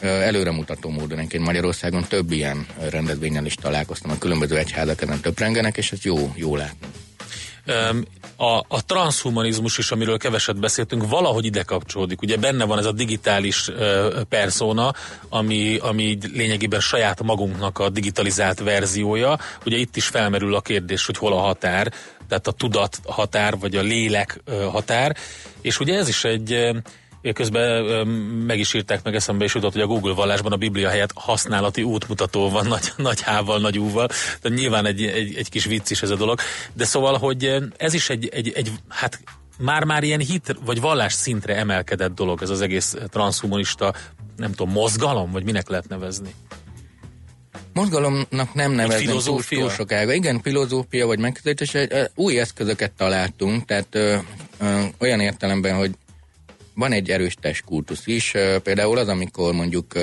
előremutató módon. Egyébként Magyarországon több ilyen rendezvényen is találkoztam, a különböző egyházak ezen töprengenek, és ez jó, jó látni. A, a transhumanizmus is, amiről keveset beszéltünk, valahogy ide kapcsolódik. Ugye benne van ez a digitális persona, ami, ami lényegében saját magunknak a digitalizált verziója. Ugye itt is felmerül a kérdés, hogy hol a határ, tehát a tudat határ, vagy a lélek határ. És ugye ez is egy Közben meg is írták, meg eszembe is jutott, hogy a Google vallásban a Biblia helyett használati útmutató van nagy, nagy hával, nagy úval. Tehát nyilván egy, egy, egy kis vicc is ez a dolog. De szóval, hogy ez is egy, egy, egy hát már-már ilyen hit vagy vallás szintre emelkedett dolog ez az egész transhumanista, nem tudom, mozgalom, vagy minek lehet nevezni? Mozgalomnak nem túl, filozófia? túl sokáig. Igen, filozófia vagy megközelítés, új eszközöket találtunk, tehát ö, ö, olyan értelemben, hogy van egy erős testkultusz is, például az, amikor mondjuk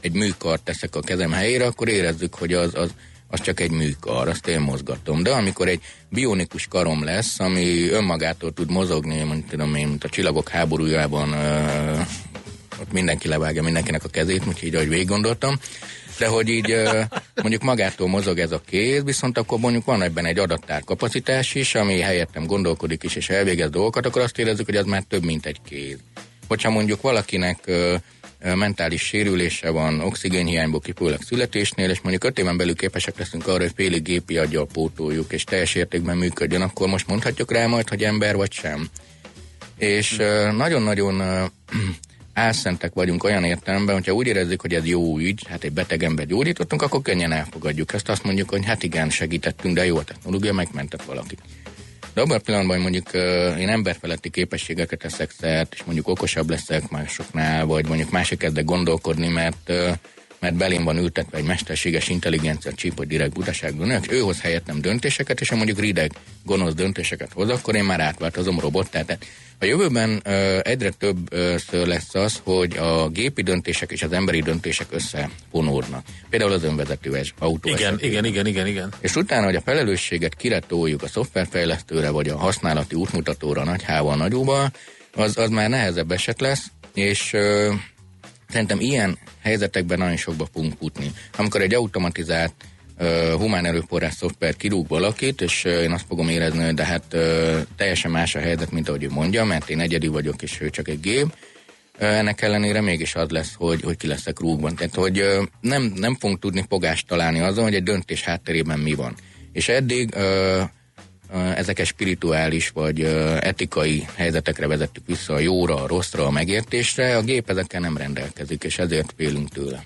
egy műkart teszek a kezem helyére, akkor érezzük, hogy az, az, az csak egy műkar, azt én mozgatom. De amikor egy bionikus karom lesz, ami önmagától tud mozogni, mondjuk tudom én, mint a csillagok háborújában ott mindenki levágja mindenkinek a kezét, úgyhogy így, ahogy végig gondoltam, de hogy így mondjuk magától mozog ez a kéz, viszont akkor mondjuk van ebben egy adattár kapacitás is, ami helyettem gondolkodik is, és elvégez dolgokat, akkor azt érezzük, hogy az már több, mint egy kéz. Hogyha mondjuk valakinek mentális sérülése van, oxigénhiányból kifőleg születésnél, és mondjuk öt éven belül képesek leszünk arra, hogy félig gépi aggyal pótoljuk, és teljes értékben működjön, akkor most mondhatjuk rá majd, hogy ember vagy sem. És nagyon-nagyon álszentek vagyunk olyan értelemben, hogyha úgy érezzük, hogy ez jó ügy, hát egy beteg ember gyógyítottunk, akkor könnyen elfogadjuk. Ezt azt mondjuk, hogy hát igen, segítettünk, de jó a technológia, megmentett valakit. De abban a pillanatban, hogy mondjuk én emberfeletti képességeket teszek szert, és mondjuk okosabb leszek másoknál, vagy mondjuk másik kezdek gondolkodni, mert mert belém van ültetve egy mesterséges intelligencia csíp, hogy direkt butaságban, és ő hoz helyettem döntéseket, és ha mondjuk rideg, gonosz döntéseket hoz, akkor én már átváltozom robottá. Tehát a jövőben ö, egyre több ö, lesz az, hogy a gépi döntések és az emberi döntések összefonódnak. Például az önvezető autó. Igen, esetében. igen, igen, igen, igen. És utána, hogy a felelősséget kiretoljuk a szoftverfejlesztőre, vagy a használati útmutatóra, nagy hával, nagy úval, az, az már nehezebb eset lesz, és ö, szerintem ilyen helyzetekben nagyon sokba fogunk futni. Amikor egy automatizált uh, humán erőforrás szoftver kirúg valakit, és uh, én azt fogom érezni, hogy de hát uh, teljesen más a helyzet, mint ahogy ő mondja, mert én egyedi vagyok, és ő csak egy gép. Ennek ellenére mégis az lesz, hogy, hogy ki leszek rúgban. Tehát, hogy nem, nem fogunk tudni fogást találni azon, hogy egy döntés hátterében mi van. És eddig ezeket spirituális vagy etikai helyzetekre vezettük vissza a jóra, a rosszra, a megértésre, a gép ezekkel nem rendelkezik, és ezért félünk tőle.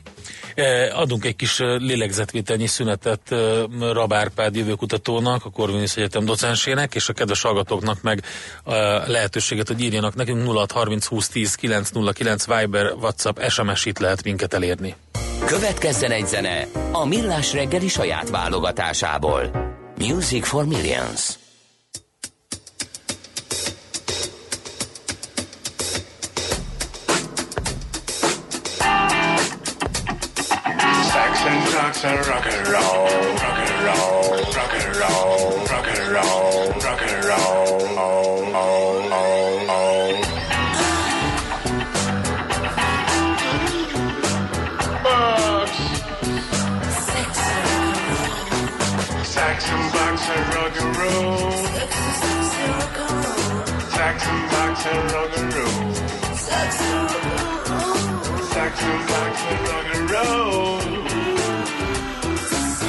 Eh, Adunk egy kis lélegzetvételnyi szünetet Rabárpád jövőkutatónak, a Corvinus Egyetem docensének, és a kedves hallgatóknak meg a lehetőséget, hogy írjanak nekünk 0630 20 10 909 Viber, WhatsApp, SMS itt lehet minket elérni. Következzen egy zene a Millás reggeli saját válogatásából. Music for Millions. Saxon, and rocker. Rock and roll. Sex and bugs and rock and roll.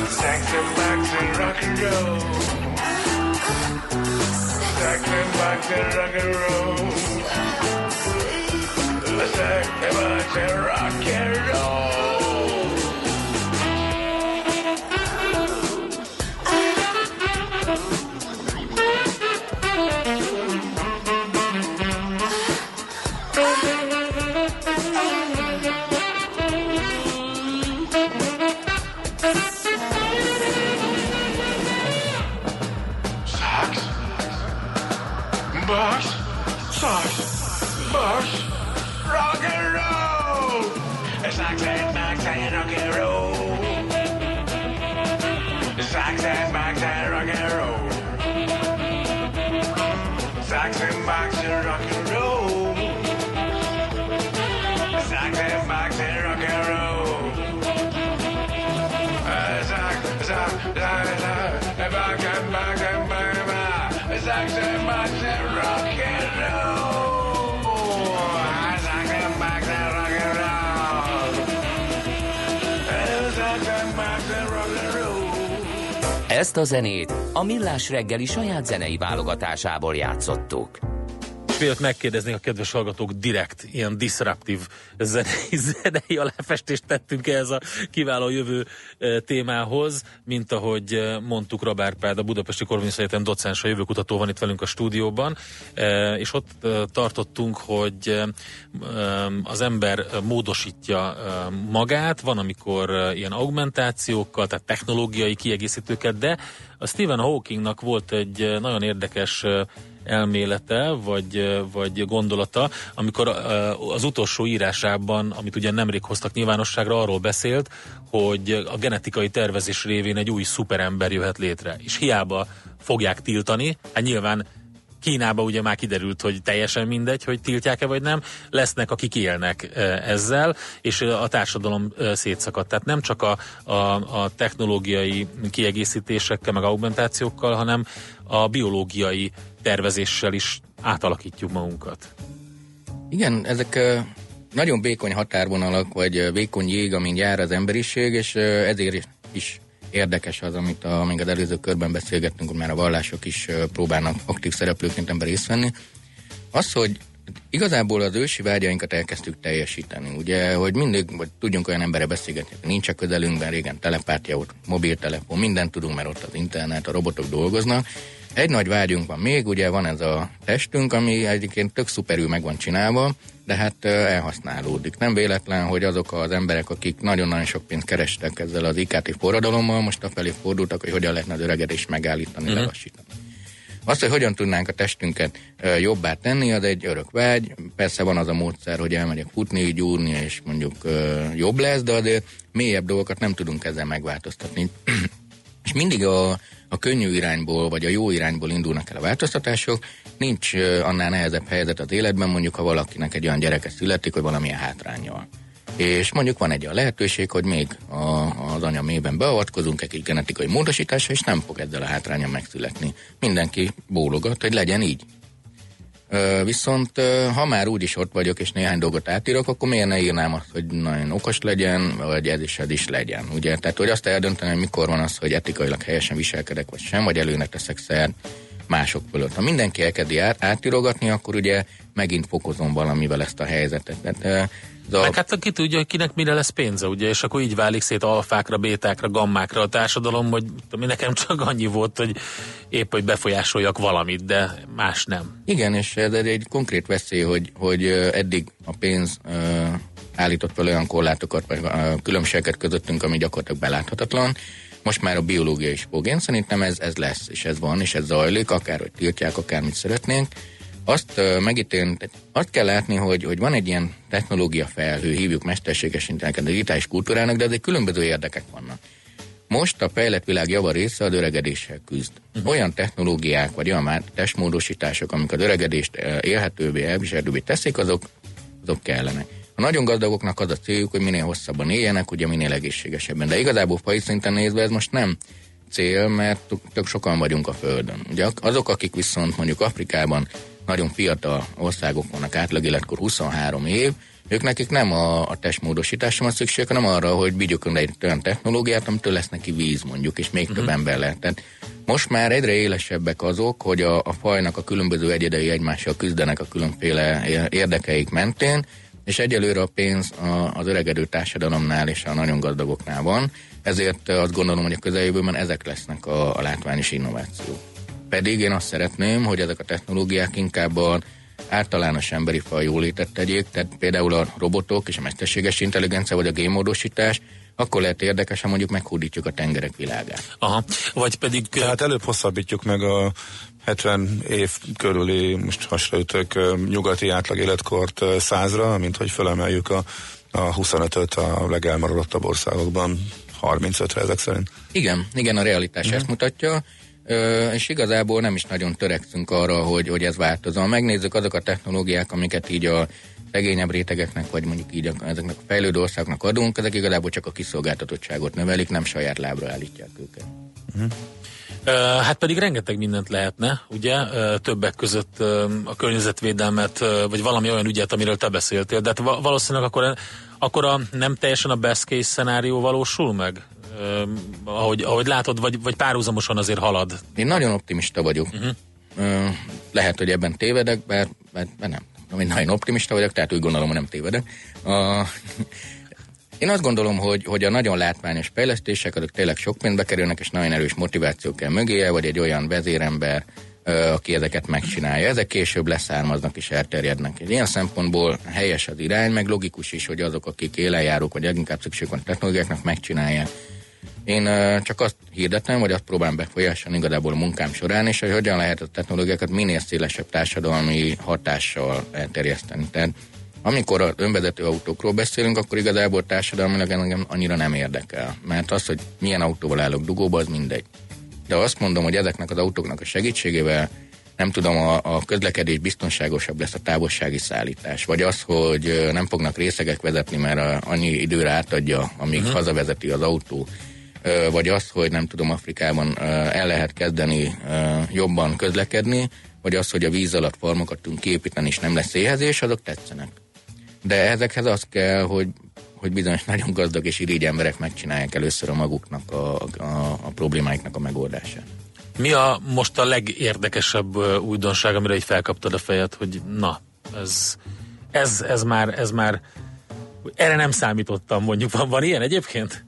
Sex and bugs and rock and roll. Sex and bugs and rock and roll. Sex and bugs and rock and roll. Ezt a zenét a Millás reggeli saját zenei válogatásából játszottuk. Miért megkérdeznék a kedves hallgatók direkt ilyen disruptív zenei, zenei aláfestést tettünk ehhez a kiváló jövő eh, témához, mint ahogy eh, mondtuk Rabárpád, a Budapesti Korvinusz Egyetem a jövőkutató van itt velünk a stúdióban, eh, és ott tartottunk, hogy az ember módosítja magát, van amikor ilyen augmentációkkal, tehát technológiai kiegészítőket, de a Stephen Hawkingnak volt egy nagyon érdekes elmélete, vagy, vagy gondolata, amikor az utolsó írásában, amit ugye nemrég hoztak nyilvánosságra, arról beszélt, hogy a genetikai tervezés révén egy új szuperember jöhet létre. És hiába fogják tiltani, hát nyilván Kínában ugye már kiderült, hogy teljesen mindegy, hogy tiltják-e vagy nem, lesznek, akik élnek ezzel, és a társadalom szétszakadt. Tehát nem csak a, a, a technológiai kiegészítésekkel, meg augmentációkkal, hanem a biológiai tervezéssel is átalakítjuk magunkat. Igen, ezek nagyon vékony határvonalak, vagy vékony jég, amin jár az emberiség, és ezért is érdekes az, amit a, még az előző körben beszélgettünk, hogy már a vallások is próbálnak aktív szereplőként ember részt venni. Az, hogy igazából az ősi vágyainkat elkezdtük teljesíteni. Ugye, hogy mindig, vagy tudjunk olyan emberre beszélgetni, hogy nincs a közelünkben, régen telepátia volt, mobiltelefon, mindent tudunk, mert ott az internet, a robotok dolgoznak. Egy nagy vágyunk van még, ugye van ez a testünk, ami egyébként tök szuperül meg van csinálva, de hát elhasználódik. Nem véletlen, hogy azok az emberek, akik nagyon-nagyon sok pénzt kerestek ezzel az IKT forradalommal, most afelé fordultak, hogy hogyan lehetne az öregedést megállítani, uh-huh. lelassítani. Azt, hogy hogyan tudnánk a testünket jobbá tenni, az egy örök vágy. Persze van az a módszer, hogy elmegyek futni, gyúrni, és mondjuk jobb lesz, de azért mélyebb dolgokat nem tudunk ezzel megváltoztatni. És mindig a, a könnyű irányból, vagy a jó irányból indulnak el a változtatások, nincs annál nehezebb helyzet az életben, mondjuk ha valakinek egy olyan gyereke születik, hogy valamilyen hátrányjal. És mondjuk van egy olyan lehetőség, hogy még a, az anya mélyben beavatkozunk egy genetikai módosításra, és nem fog ezzel a hátránya megszületni. Mindenki bólogat, hogy legyen így. Viszont ha már úgy is ott vagyok, és néhány dolgot átírok, akkor miért ne írnám azt, hogy nagyon okos legyen, vagy ez is, ez is legyen. Ugye? Tehát, hogy azt eldönteni, hogy mikor van az, hogy etikailag helyesen viselkedek, vagy sem, vagy előnek teszek szert mások fölött. Ha mindenki elkezdi át, átírogatni, akkor ugye megint fokozom valamivel ezt a helyzetet. Tehát, a... Meg hát ki tudja, hogy kinek mire lesz pénze, ugye, és akkor így válik szét alfákra, bétákra, gammákra a társadalom, hogy ami nekem csak annyi volt, hogy épp, hogy befolyásoljak valamit, de más nem. Igen, és ez egy konkrét veszély, hogy, hogy eddig a pénz uh, állított fel olyan korlátokat, vagy uh, különbségeket közöttünk, ami gyakorlatilag beláthatatlan. Most már a biológia is fog. Én szerintem ez, ez lesz, és ez van, és ez zajlik, akár hogy tiltják, akármit szeretnénk azt megítélni, azt kell látni, hogy, hogy van egy ilyen technológia felhő, hívjuk mesterséges intelligencia, digitális kultúrának, de egy különböző érdekek vannak. Most a fejlett világ java része az öregedéssel küzd. Uh-huh. Olyan technológiák, vagy olyan már testmódosítások, amik az öregedést élhetővé, elviselhetővé teszik, azok, azok kellenek. A nagyon gazdagoknak az a céljuk, hogy minél hosszabban éljenek, ugye minél egészségesebben. De igazából fai szinten nézve ez most nem cél, mert tök sokan vagyunk a Földön. Ugye azok, akik viszont mondjuk Afrikában nagyon fiatal országok vannak, átlag életkor 23 év, ők nekik nem a, a testmódosításra van szükség, hanem arra, hogy vigyük egy olyan technológiát, amitől lesz neki víz mondjuk, és még uh-huh. több mhm. ember lehet. Tehát most már egyre élesebbek azok, hogy a, a fajnak a különböző egyedei egymással küzdenek a különféle érdekeik mentén, és egyelőre a pénz a, az öregedő társadalomnál és a nagyon gazdagoknál van, ezért azt gondolom, hogy a közeljövőben ezek lesznek a, a látványos innovációk. Pedig én azt szeretném, hogy ezek a technológiák inkább a általános emberi faj jólétet tegyék, tehát például a robotok és a mesterséges intelligencia vagy a gémódosítás, akkor lehet érdekes, ha mondjuk meghódítjuk a tengerek világát. Aha, vagy pedig... Tehát előbb hosszabbítjuk meg a 70 év körüli, most hasraütök, nyugati átlag életkort százra, mint hogy fölemeljük a, a 25-öt a legelmaradottabb országokban 35-re ezek szerint. Igen, igen, a realitás mm. ezt mutatja és igazából nem is nagyon törekszünk arra, hogy, hogy ez változom. Megnézzük azok a technológiák, amiket így a szegényebb rétegeknek, vagy mondjuk így a, ezeknek a fejlődő országnak adunk, ezek igazából csak a kiszolgáltatottságot növelik, nem saját lábra állítják őket. Uh-huh. Hát pedig rengeteg mindent lehetne, ugye? Többek között a környezetvédelmet, vagy valami olyan ügyet, amiről te beszéltél, de hát valószínűleg akkor, akkor a, nem teljesen a best case szenárió valósul meg? Ahogy, ahogy látod, vagy, vagy párhuzamosan azért halad? Én nagyon optimista vagyok. Uh-huh. Lehet, hogy ebben tévedek, bár, bár, bár nem. Én nagyon optimista vagyok, tehát úgy gondolom, hogy nem tévedek. A, én azt gondolom, hogy, hogy a nagyon látványos fejlesztések, azok tényleg sok pénzbe kerülnek, és nagyon erős motiváció kell mögéje, vagy egy olyan vezérember, aki ezeket megcsinálja. Ezek később leszármaznak és elterjednek. Ilyen szempontból helyes az irány, meg logikus is, hogy azok, akik élenjárók, vagy inkább szükség van technológiáknak, megcsinálják. Én csak azt hirdetem, vagy azt próbálom befolyásolni igazából a munkám során, és hogy hogyan lehet a technológiákat minél szélesebb társadalmi hatással elterjeszteni. Tehát amikor az önvezető autókról beszélünk, akkor igazából társadalmilag engem annyira nem érdekel. Mert az, hogy milyen autóval állok dugóba, az mindegy. De azt mondom, hogy ezeknek az autóknak a segítségével nem tudom, a, a közlekedés biztonságosabb lesz a távolsági szállítás, vagy az, hogy nem fognak részegek vezetni, mert a, annyi időre átadja, amíg uh-huh. hazavezeti az autó, vagy az, hogy nem tudom, Afrikában el lehet kezdeni jobban közlekedni, vagy az, hogy a víz alatt farmokat tudunk képíteni, és nem lesz éhezés, azok tetszenek. De ezekhez az kell, hogy, hogy bizonyos nagyon gazdag és irigy emberek megcsinálják először a maguknak a, a, a problémáiknak a megoldását. Mi a most a legérdekesebb újdonság, amire így felkaptad a fejed, hogy na, ez, ez, ez már, ez már, erre nem számítottam mondjuk. Van, van ilyen egyébként?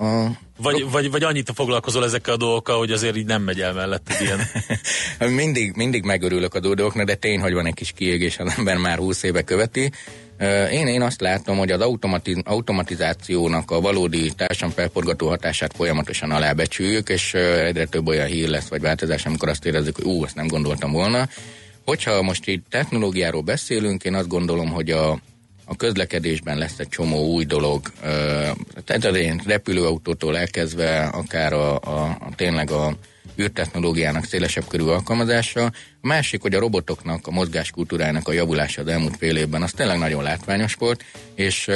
A, Vagy, vagy, vagy annyit foglalkozol ezekkel a dolgokkal, hogy azért így nem megy el mellett ilyen. mindig, mindig megörülök a dolgoknak, de tény, hogy van egy kis kiégés, az ember már 20 éve követi. Én, én azt látom, hogy az automati, automatizációnak a valódi társadalom felforgató hatását folyamatosan alábecsüljük, és egyre több olyan hír lesz, vagy változás, amikor azt érezzük, hogy ú, ezt nem gondoltam volna. Hogyha most így technológiáról beszélünk, én azt gondolom, hogy a, a közlekedésben lesz egy csomó új dolog. Tehát az én repülőautótól elkezdve akár a, a, a tényleg a űrtechnológiának szélesebb körű alkalmazása. A másik, hogy a robotoknak, a mozgáskultúrának a javulása az elmúlt fél évben, az tényleg nagyon látványos volt, és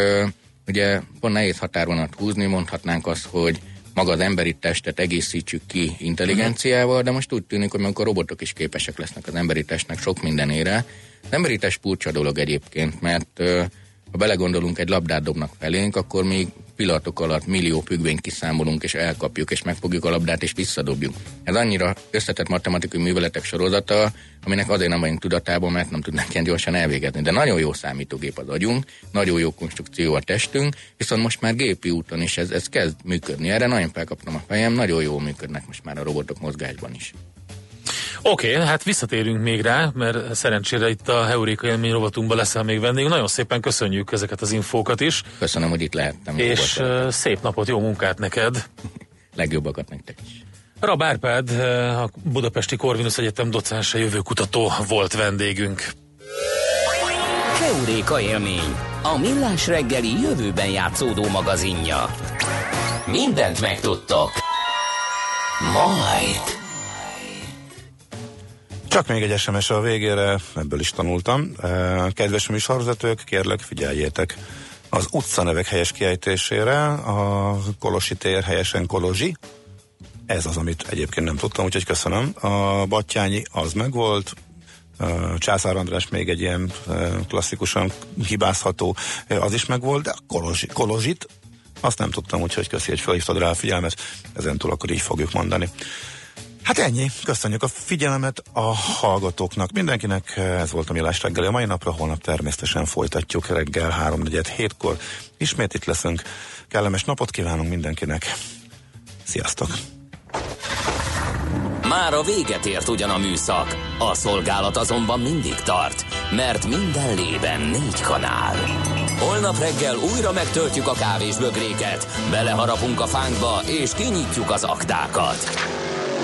ugye pont nehéz határvonat húzni, mondhatnánk azt, hogy maga az emberi testet egészítsük ki intelligenciával, de most úgy tűnik, hogy amikor robotok is képesek lesznek az emberi testnek sok mindenére. Az emberi test furcsa dolog egyébként, mert ha belegondolunk, egy labdát dobnak felénk, akkor még pillanatok alatt millió függvényt kiszámolunk, és elkapjuk, és megfogjuk a labdát, és visszadobjuk. Ez annyira összetett matematikai műveletek sorozata, aminek azért nem vagyunk tudatában, mert nem tudnánk ilyen gyorsan elvégezni. De nagyon jó számítógép az agyunk, nagyon jó konstrukció a testünk, viszont most már gépi úton is ez, ez kezd működni. Erre nagyon felkaptam a fejem, nagyon jól működnek most már a robotok mozgásban is. Oké, okay, hát visszatérünk még rá, mert szerencsére itt a Heuréka élmény rovatunkban leszel még vendég. Nagyon szépen köszönjük ezeket az infókat is. Köszönöm, hogy itt lehettem. És volt. uh, szép napot, jó munkát neked. Legjobbakat nektek is. Rab Árpád, a Budapesti Corvinus Egyetem docense jövőkutató volt vendégünk. Heuréka élmény, a millás reggeli jövőben játszódó magazinja. Mindent megtudtok. Majd. Csak még egy SMS a végére, ebből is tanultam. Eh, Kedves műsorvezetők, kérlek figyeljetek az utcanevek helyes kiejtésére, a Kolosi tér helyesen Kolozsi, ez az, amit egyébként nem tudtam, úgyhogy köszönöm. A Battyányi az megvolt, Uh, Császár András még egy ilyen uh, klasszikusan hibázható, az is megvolt, de a Kolozsi, Kolozsit azt nem tudtam, úgyhogy köszi, hogy felhívtad rá a figyelmet, ezentúl akkor így fogjuk mondani. Hát ennyi, köszönjük a figyelmet a hallgatóknak. Mindenkinek ez volt a Millás reggeli a mai napra, holnap természetesen folytatjuk reggel 3-4-7-kor. Ismét itt leszünk. Kellemes napot kívánunk mindenkinek. Sziasztok! Már a véget ért ugyan a műszak, a szolgálat azonban mindig tart, mert minden lében négy kanál. Holnap reggel újra megtöltjük a kávés bögréket, beleharapunk a fánkba és kinyitjuk az aktákat.